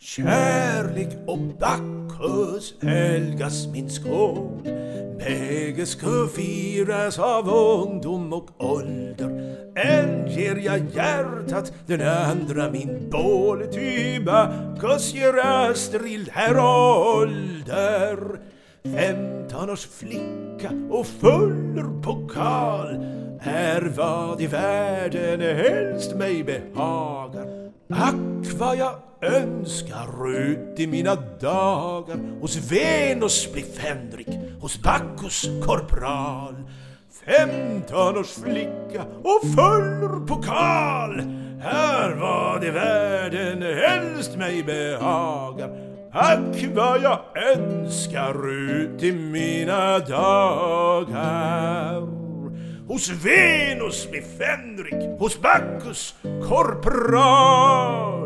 Kärlek och Bacchus helgas min skål. Bägge ska firas av ungdom och ålder. En ger jag hjärtat, den andra min bål. Ty Bacchus ger Astrid här ålder. Femton års flicka och fuller pokal är vad i världen helst mig behagar. Ack vad jag önskar ut i mina dagar hos Venus bli Fänrik, hos Bacchus korpral. Femton års flicka och full pokal Här vad i världen helst mig behagar. Ack vad jag önskar ut i mina dagar hos Venus med Fänrik, hos Bacchus korpral.